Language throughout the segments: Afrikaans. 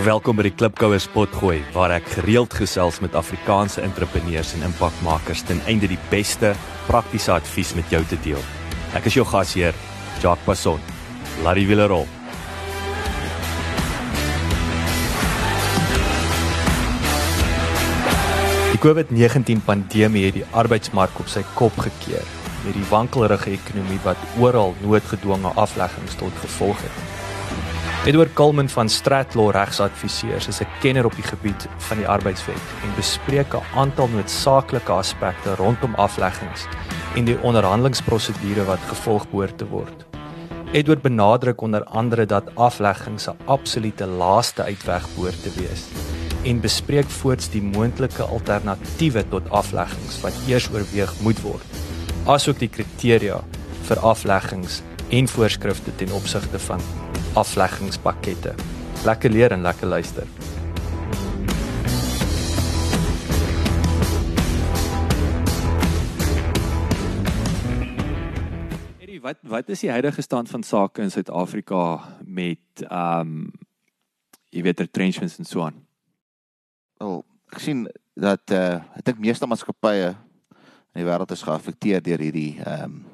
Welkom by die Klipkouer Spotgooi waar ek gereeld gesels met Afrikaanse entrepreneurs en impakmakers ten einde die beste praktiese advies met jou te deel. Ek is jou gasheer, Jacques Passon. Laat die wiele rol. Die COVID-19 pandemie het die arbeidsmark op sy kop gekeer met die wankelrige ekonomie wat oral noodgedwonge afleggings tot gevolg het. Edward Kulman van Stratlaw Regsadviseurs is 'n kenner op die gebied van die arbeidswet en bespreek 'n aantal noodsaaklike aspekte rondom afleggings en die onderhandelingsprosedure wat gevolg behoort te word. Edward benadruk onder andere dat afleggings 'n absolute laaste uitweg behoort te wees en bespreek voorts die moontlike alternatiewe tot afleggings wat eers oorweeg moet word, asook die kriteria vir afleggings en voorskrifte ten opsigte van afleggingspakkette. Lekker leer en lekker luister. Eddie, wat wat is die huidige stand van sake in Suid-Afrika met ehm um, jy weet retrenchments en so aan? Wel, ek sien dat eh uh, ek dink meeste maatskappye in die wêreld is geaffekteer deur hierdie ehm um,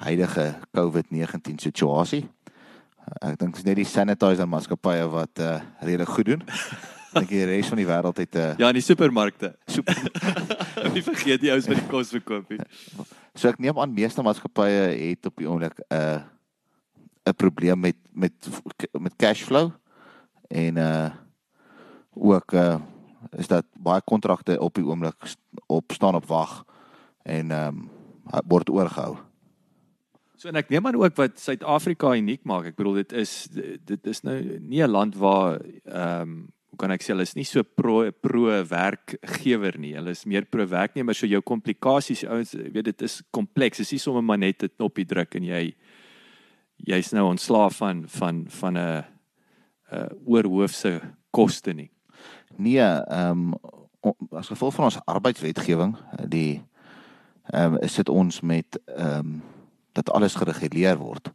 huidige COVID-19 situasie. Ek dink dit is net die sanitizer maatskappye wat uh redelik goed doen. Dink die res van die wêreld het 'n uh, Ja, in die supermarkte. Super. Nie vergeet die ouens wat die kos verkoop nie. So ek neem aan meeste maatskappye het op die oomblik 'n uh, 'n probleem met met met cash flow en uh ook uh is dat baie kontrakte op die oomblik op staan op wag en ehm um, word oorgehou. So en ek neem aan ook wat Suid-Afrika uniek maak. Ek bedoel dit is dit is nou nie 'n land waar ehm um, hoe kan ek sê hulle is nie so pro pro werkgewer nie. Hulle is meer pro werknemer. So jou komplikasies ouens, weet dit is kompleks. Dit is nie sommer net 'n knoppie druk en jy jy's nou ontslaaf van van van 'n oorhoofse koste nie. Nee, ehm um, as gevolg van ons arbeidswetgewing, die ehm um, is dit ons met ehm um, dat alles gereguleer word.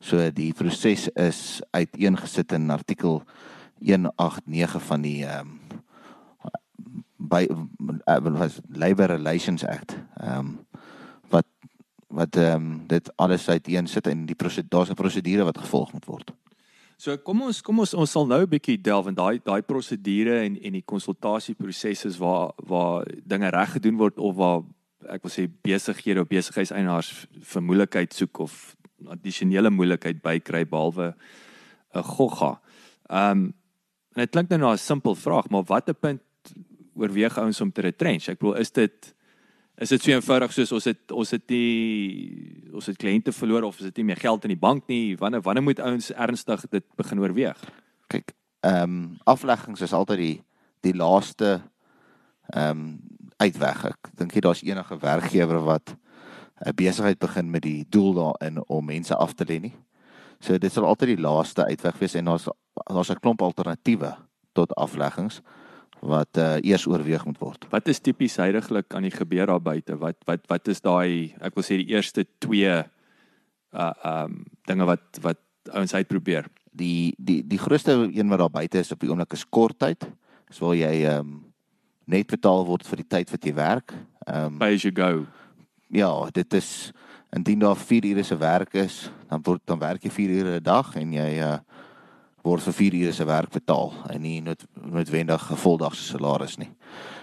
So die proses is uiteengesit in artikel 189 van die ehm um, by was Labour Relations Act. Ehm um, wat wat ehm um, dit alles uiteensit en die daar's 'n prosedure wat gevolg moet word. So kom ons kom ons ons sal nou 'n bietjie delf in daai daai prosedure en en die konsultasieprosesse waar waar dinge reg gedoen word of waar ek wil sê besighede of besigheidseienaars vir moeilikheid soek of addisionele moeilikheid bykry behalwe 'n gogga. Ehm um, en dit klink nou na 'n simpel vraag, maar watter punt oorweeg ouens om te retrench? Ek bedoel, is dit is dit so eenvoudig soos ons het ons het die ons het kliënte verloor of is dit nie meer geld in die bank nie? Wanneer wanneer moet ouens ernstig dit begin oorweeg? Kyk, ehm um, afleggings is altyd die die laaste ehm um, uitweg. Ek dink jy daar's enige werkgewer wat 'n besigheid begin met die doel daarin om mense af te lê nie. So dit sal altyd die laaste uitweg wees en daar's daar's 'n klomp alternatiewe tot afleggings wat uh, eers oorweeg moet word. Wat is tipies heidaglik aan die gebeur daar buite? Wat wat wat is daai ek wil sê die eerste twee uh um dinge wat wat ouens uitprobeer? Die die die grootste een wat daar buite is op die oomblik is korttyd. Dis waar jy um net betaal word vir die tyd wat jy werk. Ehm um, pay as you go. Ja, dit is indien daar 4 ure se werk is, dan word dan werk jy 4 ure 'n dag en jy uh word vir 4 ure se werk betaal en nie nood, noodwendig 'n voldag se salaris nie.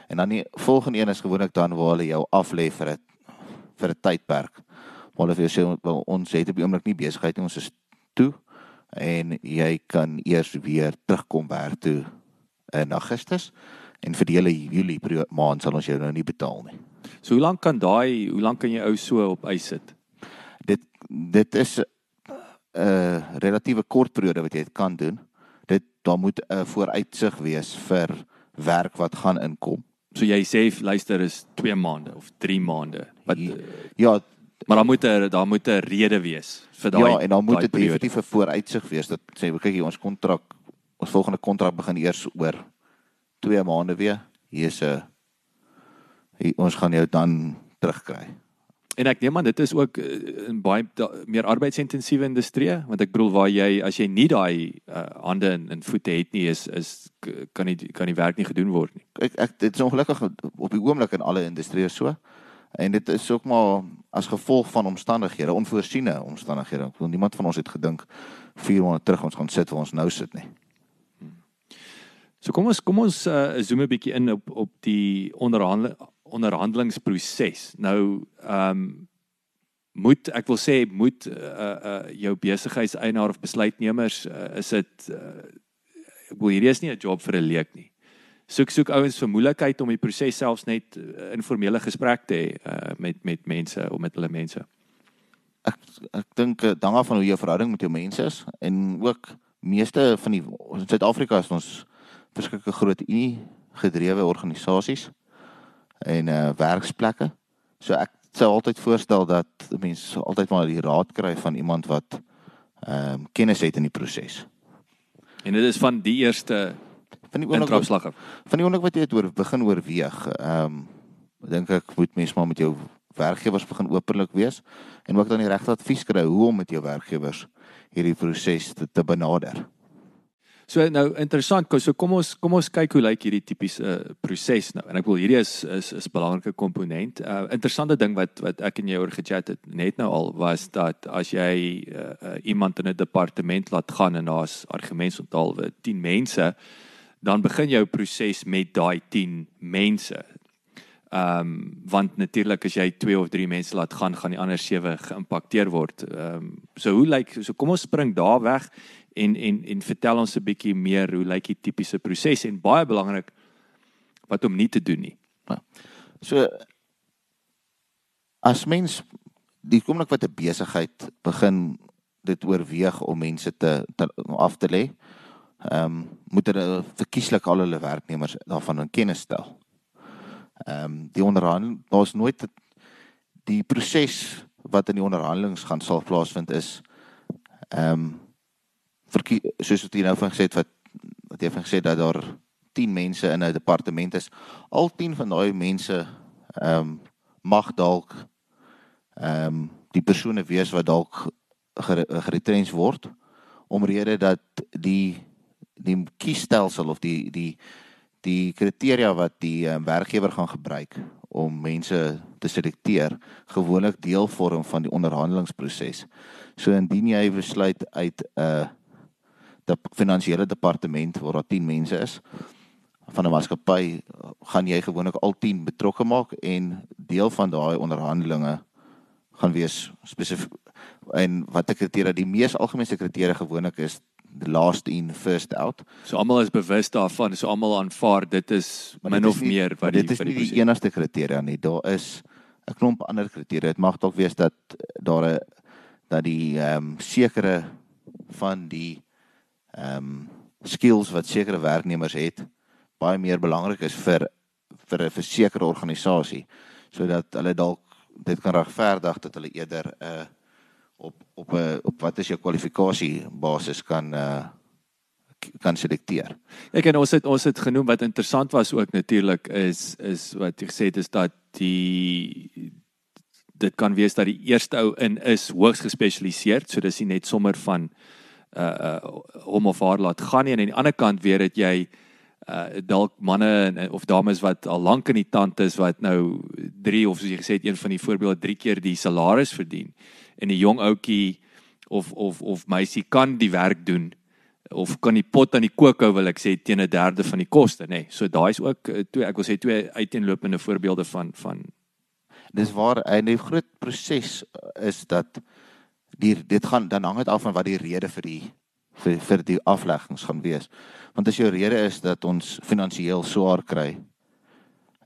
En dan die volgende een is gewoonlik dan waar hulle jou aflê vir 'n vir 'n tydperk. Maar hulle sê ons het op die oomblik nie besigheid nie, ons is toe en jy kan eers weer terugkom werk toe in Augustus en vir die hele Julie maand sal ons jou nou nie betaal nie. So hoe lank kan daai hoe lank kan jy ou so op eis sit? Dit dit is 'n uh, relatiewe kort periode wat jy dit kan doen. Dit daar moet 'n vooruitsig wees vir werk wat gaan inkom. So jy sê luister is 2 maande of 3 maande. Wat Ja, maar dan moet er daar moet 'n rede wees vir daai Ja, en dan moet dit definitief 'n vooruitsig wees dat sê kyk ons kontrak ons volgende kontrak begin eers oor 2 maande weer. Hier's 'n hier, ons gaan jou dan terugkry. en ek neem aan dit is ook uh, in baie da, meer arbeidsintensiewe industrie want ek bedoel waar jy as jy nie daai uh, hande en, en voete het nie is is kan nie kan die werk nie gedoen word nie. Ek ek dit is ongelukkig op die oomblik in alle industrieë so. En dit is ook maar as gevolg van omstandighede, onvoorsiene omstandighede. Ek bedoel niemand van ons het gedink 400 terug ons gaan sit waar ons nou sit nie. So kom ons kom ons uh, zoom 'n bietjie in op op die onderhandel onderhandelingsproses. Nou ehm um, moet ek wil sê moet uh uh jou besigheidseienaar of besluitnemers uh, is dit uh, ek wil hierdie is nie 'n job vir 'n leek nie soek soek ouens vir moeilikheid om die proses selfs net uh, informele gesprek te hê uh, met met mense of met hulle mense. Ek ek dink dan af van hoe jou verhouding met jou mense is en ook meeste van die in Suid-Afrika is ons verskeie groot unie gedrewe organisasies en uh werksplekke. So ek sou altyd voorstel dat mense altyd maar die raad kry van iemand wat ehm um, kennis het in die proses. En dit is van die eerste van die oomblik van die oomblik wat jy het oor begin oorweeg ehm um, dink ek moet mens maar met jou werkgewers begin openlik wees en ook dan die regte advies kry hoe om met jou werkgewers hierdie proses te, te benader. So nou interessant, so kom ons kom ons kyk hoe lyk hierdie tipiese uh, proses nou. En ek wil hierdie is is is 'n belangrike komponent. uh, Interessante ding wat wat ek en jy oor gechat het net nou al was dat as jy uh, uh, iemand in 'n departement laat gaan en daar's argumentsonthaalwe 10 mense, dan begin jou proses met daai 10 mense. Ehm um, want natuurlik as jy 2 of 3 mense laat gaan, gaan die ander 7 geïmpakteer word. Ehm um, so hoe lyk so kom ons spring daar weg en en en vertel ons 'n bietjie meer hoe lyk die tipiese proses en baie belangrik wat om nie te doen nie. Ja. So as mens die komelik wat 'n besigheid begin dit oorweeg om mense te, te af te lê ehm um, moet hulle verkieslik al hulle werknemers daarvan in kennis stel. Ehm um, die onderhandeling daar's nooit die proses wat in die onderhandelings gaan sal plaasvind is ehm um, soos wat jy nou van gesê het wat wat jy van gesê dat daar 10 mense in 'n departement is. Al 10 van daai mense ehm um, mag dalk ehm um, die persone wees wat dalk geretrens word omrede dat die die kiesstelsel of die die die kriteria wat die um, werkgewer gaan gebruik om mense te selekteer gewoonlik deel vorm van die onderhandelingsproses. So indien jy besluit uit 'n uh, die finansiële departement waar daar 10 mense is van 'n maatskappy, gaan jy gewoonlik al 10 betrokke maak en deel van daai onderhandelinge gaan wees spesifiek en wat die kriteria die mees algemene kriteria gewoonlik is the last in first out. So almal is bewus daarvan, so almal aanvaar dit is maar min of nie, meer wat die Dit is nie die, die enigste kriteria nie. Daar is 'n klomp ander kriteria. Dit mag dalk wees dat daar 'n dat die ehm um, sekere van die ehm um, skills wat sekere werknemers het baie meer belangrik is vir vir 'n versekerde organisasie sodat hulle dalk dit kan regverdig dat hulle eerder 'n uh, op op 'n eh, op wat is jou kwalifikasie basis kan uh kan selekteer. Ek en ons het ons het genoem wat interessant was ook natuurlik is is wat jy gesê het is dat die dit kan wees dat die eerste ou in is hoogs gespesialiseerd, so dis nie net sommer van uh uh hom of haar laat gaan nie en aan die ander kant weer het jy uh dalk manne of dames wat al lank in die tand is wat nou 3 of soos jy gesê het een van die voorbeelde 3 keer die salaris verdien en 'n jong ouetjie of of of meisie kan die werk doen of kan die pot aan die kook hou wil ek sê teen 'n derde van die koste nê. Nee. So daai is ook eh, twee ek wil sê twee uiteenlopende voorbeelde van van dis waar 'n groot proses eh, is dat die dit gaan dan hang dit af van wat die rede vir die vir vir die afleggings gaan wees. Want as jou rede is dat ons finansiëel swaar kry,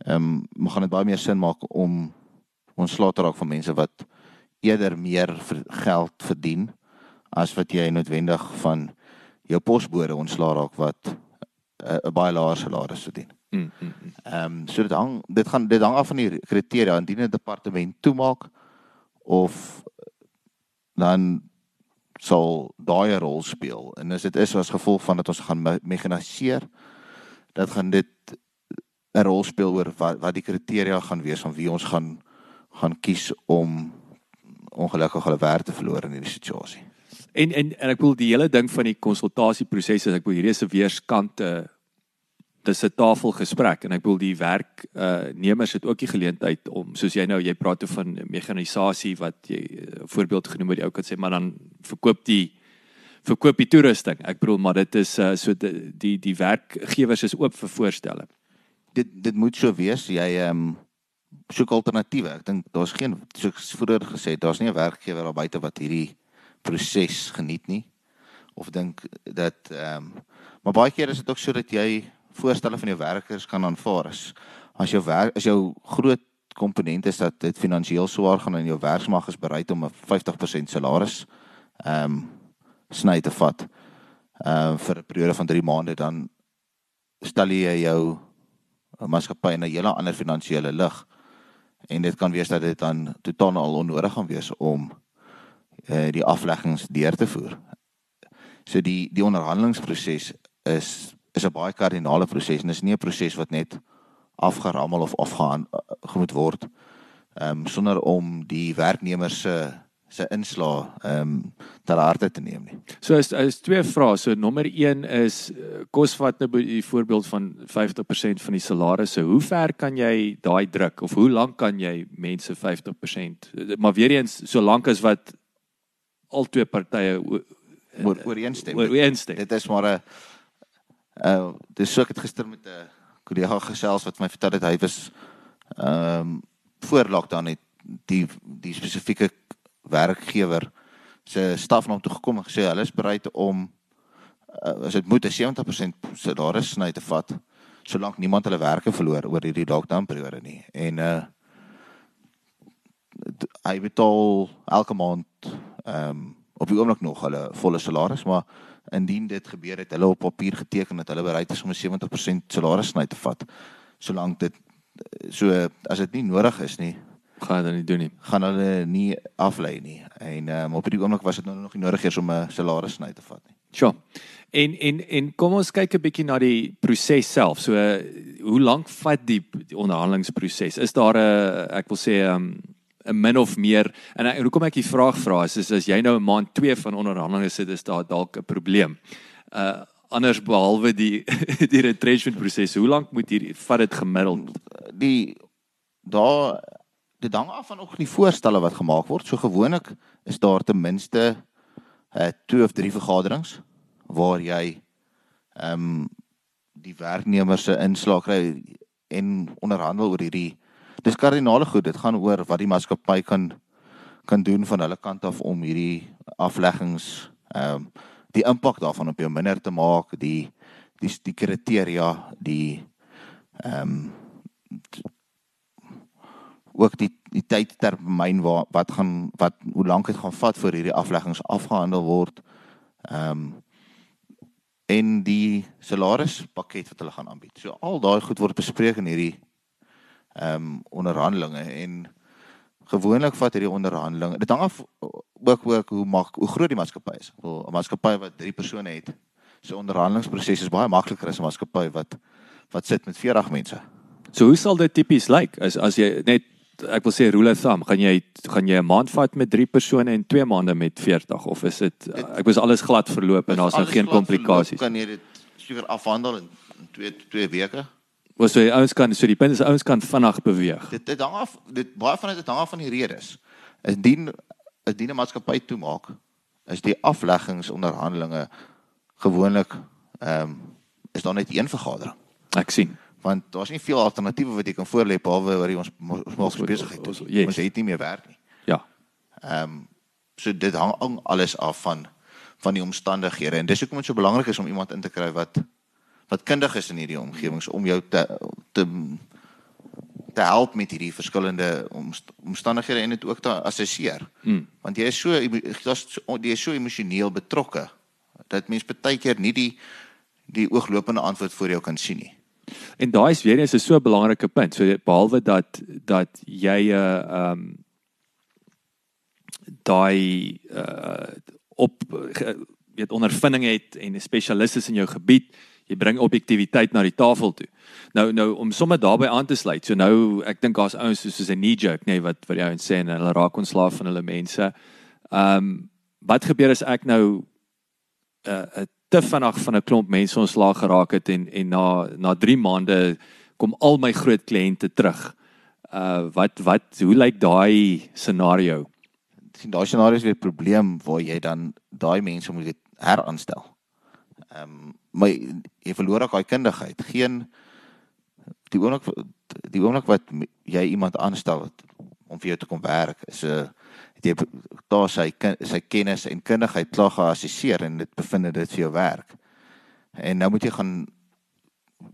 ehm um, gaan dit baie meer sin maak om ons slaat raak van mense wat eerder meer vir geld verdien as wat jy noodwendig van jou posbode ontslaa raak wat eh, 'n baie laer salaris verdien. Mm, mm, mm. Ehm um, so dit hang dit gaan dit hang af van die kriteria indien 'n departement toemaak of dan sal daai 'n rol speel en as dit is as gevolg van dat ons gaan mekaniseer dat gaan dit 'n rol speel oor wat wat die kriteria gaan wees van wie ons gaan gaan kies om ongelukkig hulle werk te verloor in hierdie situasie. En en en ek bedoel die hele ding van die konsultasieproses is ek bedoel hierdie 'n weerskante dis 'n tafelgesprek en ek bedoel die werk uh nemers het ook die geleentheid om soos jy nou jy praat oor van mekanisasie wat jy uh, voorbeeld genoem het jy ou kan sê maar dan verkoop die verkoop die toerusting. Ek bedoel maar dit is uh so die die, die werkgewers is oop vir voorstelle. Dit dit moet so wees jy ehm um, soek alternatiewe. Ek dink daar's geen soos vroeër gesê daar's nie 'n werkgewer daar buite wat hierdie proses geniet nie of dink dat ehm um, maar baie keer is dit ook so dat jy voorstelle van jou werkers kan aanvaar as as jou werk as jou groot komponent is dat dit finansiëel swaar gaan en jou werksmag is bereid om 'n 50% salaris ehm um, sny te vat ehm uh, vir 'n periode van 3 maande dan stel jy jou maatskappy in 'n hele ander finansiële lig en dit kan wees dat dit dan totaal onnodig gaan wees om uh, die afleggings deur te voer. So die die onderhandelingsproses is is 'n baie kardinale proses en is nie 'n proses wat net afgerammel of afgaan uh, gemoed word ehm um, sonder om die werknemer se se inslaa ehm um, ter harte te neem nie. So is is twee vrae. So nommer 1 is eh, kos vat nou die voorbeeld van 50% van die salarisse. Hoe ver kan jy daai druk of hoe lank kan jy mense 50% maar weer eens so lank as wat al twee partye oor ooreenstem. Ooreenstem. Dit is maar 'n uh dis so ek het gister met 'n kollega gesels wat my vertel het hy was ehm um, voor lockdown het die die spesifieke werkgewer se staf na hom toe gekom en gesê hulle is bereid om uh, as dit moet 'n 70% salaris sny te vat solank niemand hulle werke verloor oor hierdie lockdown periode nie. En uh hy betaal elke maand ehm um, op die oomblik nog hulle volle salaris maar indien dit gebeur het hulle op papier geteken dat hulle bereid is om 'n 70% salaris sny te vat solank dit so as dit nie nodig is nie gaan hulle nie doen nie. gaan hulle nie aflei nie. En um, op die oomblik was dit nou nog nie nodig eers om 'n salaris sny te vat nie. Sure. En en en kom ons kyk 'n bietjie na die proses self. So hoe lank vat die, die onderhandelingsproses? Is daar 'n ek wil sê 'n um, 'n min of meer en ek, hoekom ek die vraag vra is, is as jy nou 'n maand 2 van onderhandelinge sit is daar dalk 'n probleem. Uh anders behalwe die die retrenchment proses, hoe lank moet hier vat dit gemiddeld? Die daar dit hang af van ook die voorstelle wat gemaak word. So gewoonlik is daar ten minste uh twee of drie vergaderings waar jy ehm um, die werknemers se inslag kry en onderhandel oor hierdie dis kardinale goed. Dit gaan oor wat die maatskappy kan kan doen van hulle kant af om hierdie afleggings ehm um, die impak daarvan op jou minder te maak, die die die kriteria, die ehm um, ook die die tydtermyn waar wat gaan wat hoe lank dit gaan vat voor hierdie afleggings afgehandel word. Ehm um, en die salarispakket wat hulle gaan aanbied. So al daai goed word bespreek in hierdie ehm um, onderhandelinge en gewoonlik vat hierdie onderhandeling dit hang af ook ook hoe mag hoe groot die maatskappy is. Wel 'n maatskappy wat 3 persone het, so onderhandelingsproses is baie makliker as 'n maatskappy wat wat sit met 40 mense. So hoe sal dit tipies lyk as as jy net ek wil sê rule of thumb, gaan jy gaan jy 'n maand vat met 3 persone en 2 maande met 40 of is dit ek was alles glad verloop en daar's nou geen komplikasies. Kan jy dit seker afhandel in 2 2 weke? Was so die ouens kan so die punt is ouens kan vinnig beweeg. Dit dit hang af dit baie van dit hang af van die redes. Is dien is dien 'n maatskappy toemaak is die afleggingsonderhandelinge gewoonlik ehm um, is daar net een vergadering. Ek sien. Want daar's nie veel alternatiewe wat jy kan voorlê behalwe oor ons ons maatskappy besigheid toe. Yes. Ons het nie meer werk nie. Ja. Ehm um, so dit hang alles af van van die omstandighede en dis hoekom dit so belangrik is om iemand in te kry wat wat kundig is in hierdie omgewings om jou te te te help met hierdie verskillende omstandighede en dit ook te assesseer. Hmm. Want jy is so jy is so emosioneel betrokke dat mens baie keer nie die die ooglopende antwoord voor jou kan sien nie. En daai is weer eens 'n so belangrike punt. So behalwe dat dat jy 'n uh, ehm um, daai uh, op weet ondervinding het en 'n spesialis is in jou gebied, jy bring objektiviteit na die tafel toe. Nou nou om sommer daarbey aan te sluit. So nou ek dink daar's ouens soos 'n knee jerk, nee, wat wat die ouens sê en hulle raak ontslaaf van hulle mense. Ehm um, wat gebeur as ek nou 'n uh, 'n te vinnig van 'n klomp mense ontslaag geraak het en en na na 3 maande kom al my groot kliënte terug. Uh wat wat hoe lyk daai scenario? sien daai scenario is weer 'n probleem waar jy dan daai mense moet heraanstel. Ehm um, my jy verloor ook daai kundigheid. Geen die oomblik die oomblik wat jy iemand aanstel om vir jou te kom werk is 'n uh, jy daar sy sy kennis en kundigheid klaar geassesseer en dit bevind dit vir jou werk. En nou moet jy gaan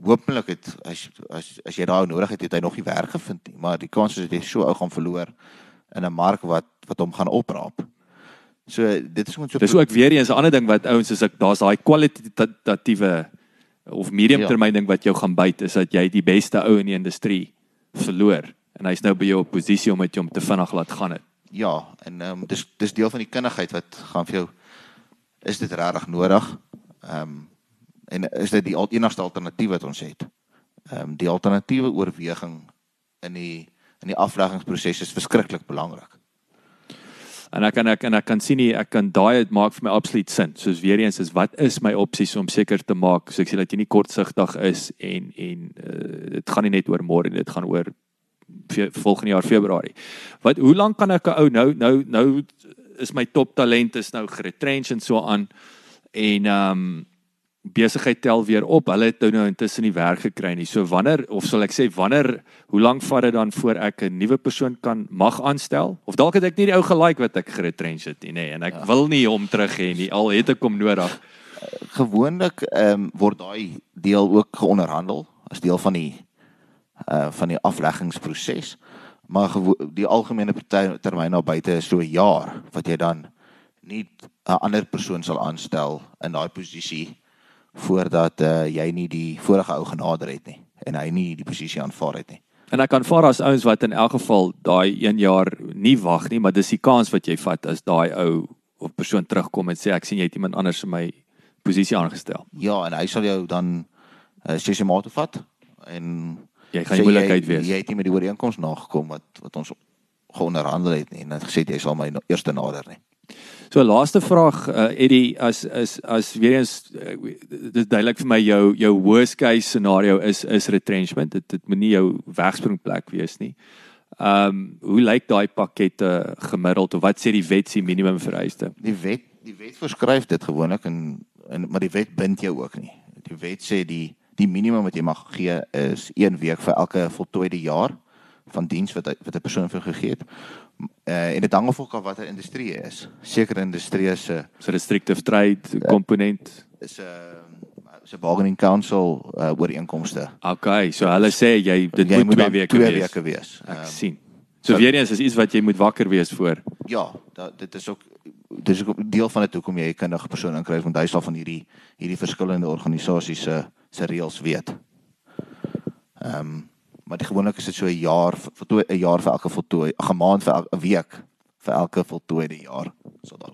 hopelik het as as as jy daai nodig het, het hy nog nie werk gevind nie, maar die kans is dat jy so ou gaan verloor in 'n mark wat wat hom gaan opraap. So dit is moet so Dis ook weer eens 'n ander ding wat ouens soos ek daar's daai kwalitatiewe of medium termyn ja. ding wat jou gaan byt is dat jy die beste ou in die industrie verloor en hy's nou by jou op posisie om met jou om te vinnig laat gaan het. Ja, en ehm um, dis dis deel van die kundigheid wat gaan vir jou is dit regtig nodig? Ehm um, en is dit die enigste alternatief wat ons het? Ehm um, die alternatiewe oorweging in die in die afleggingsproses is verskriklik belangrik. En ek kan ek en ek kan sien nie ek kan daai dit maak vir my absoluut sin. Soos weer eens is wat is my opsies om seker te maak so ek sê dat jy nie kortsigtig is en en uh, dit gaan nie net oor môre dit gaan oor volgende jaar Februarie. Wat hoe lank kan ek 'n ou nou nou nou is my top talent is nou geretrench en so aan en ehm um, besigheid tel weer op. Hulle het nou intussen nie werk gekry nie. So wanneer of sal ek sê wanneer hoe lank vat dit dan voor ek 'n nuwe persoon kan mag aanstel? Of dalk het ek nie die ou gelike wat ek geretrench het nie, nê, nee, en ek ja. wil nie hom terug hê nie. Al het ek hom nodig. Gewoonlik ehm um, word daai deel ook geonderhandel as deel van die uh van die afleggingsproses. Maar die algemene termyn na buite is so 'n jaar wat jy dan nie 'n ander persoon sal aanstel in daai posisie voordat uh, jy nie die vorige ou genader het nie en hy nie die posisie aanvaar het nie. En ek kan vaar as ouens wat in elk geval daai 1 jaar nie wag nie, maar dis die kans wat jy vat as daai ou of persoon terugkom en sê ek sien jy het iemand anders in my posisie aangestel. Ja, en hy sal jou dan uh, sê sy maat vat en jy gaan moeilikheid wees. Jy het nie met die ooreenkoms nagekom wat wat ons geonderhandel het nie en het gesê jy sal my eerste nader nie. So laaste vraag uh, Eddie as is as weer eens uh, dit duidelik vir my jou jou worst case scenario is is retrenchment. Dit dit moenie jou wegspringplek wees nie. Ehm um, hoe lyk daai pakkette gemiddeld of wat sê die wet se minimum vereiste? Die wet die wet voorskryf dit gewoonlik en, en maar die wet bind jou ook nie. Die wet sê die die minimum wat jy mag gee is 1 week vir elke voltooide jaar van diens wat wat 'n persoon vir gegee het. Uh, en dit hang af van watter industrie is. Sekere industrieë se so restrictive trade komponent is 'n uh, is 'n bargaining council uh, ooreenkomste. Okay, so hulle sê jy dit jy moet 2 weke wees. 2 weke wees. Ek um, sien. So, so weer eens is iets wat jy moet wakker wees voor. Ja, dat dit is ook dit is ook deel van dit hoekom jy 'n kundige persoon inkry want hy sal van hierdie hierdie verskillende organisasies se se reëls weet. Ehm um, maar die gewoonlik is dit so 'n jaar vir 'n jaar vir elke voltooi, 'n maand vir 'n week vir elke voltooide jaar. So daar.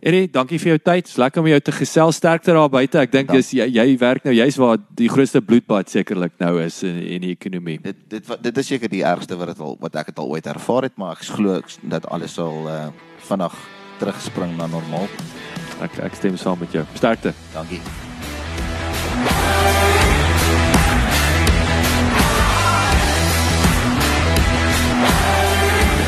Erie, dankie vir jou tyd. Dis lekker om jou te gesels sterkte daar buite. Ek dink dis jy, jy werk nou juist waar die grootste bloedbad sekerlik nou is in in die ekonomie. Dit dit dit is seker die ergste wat dit al wat ek het al ooit ervaar het, maar ek glo dat alles sal uh, vinnig terugspring na normaal. Ek ek stem saam met jou. Sterkte. Dankie.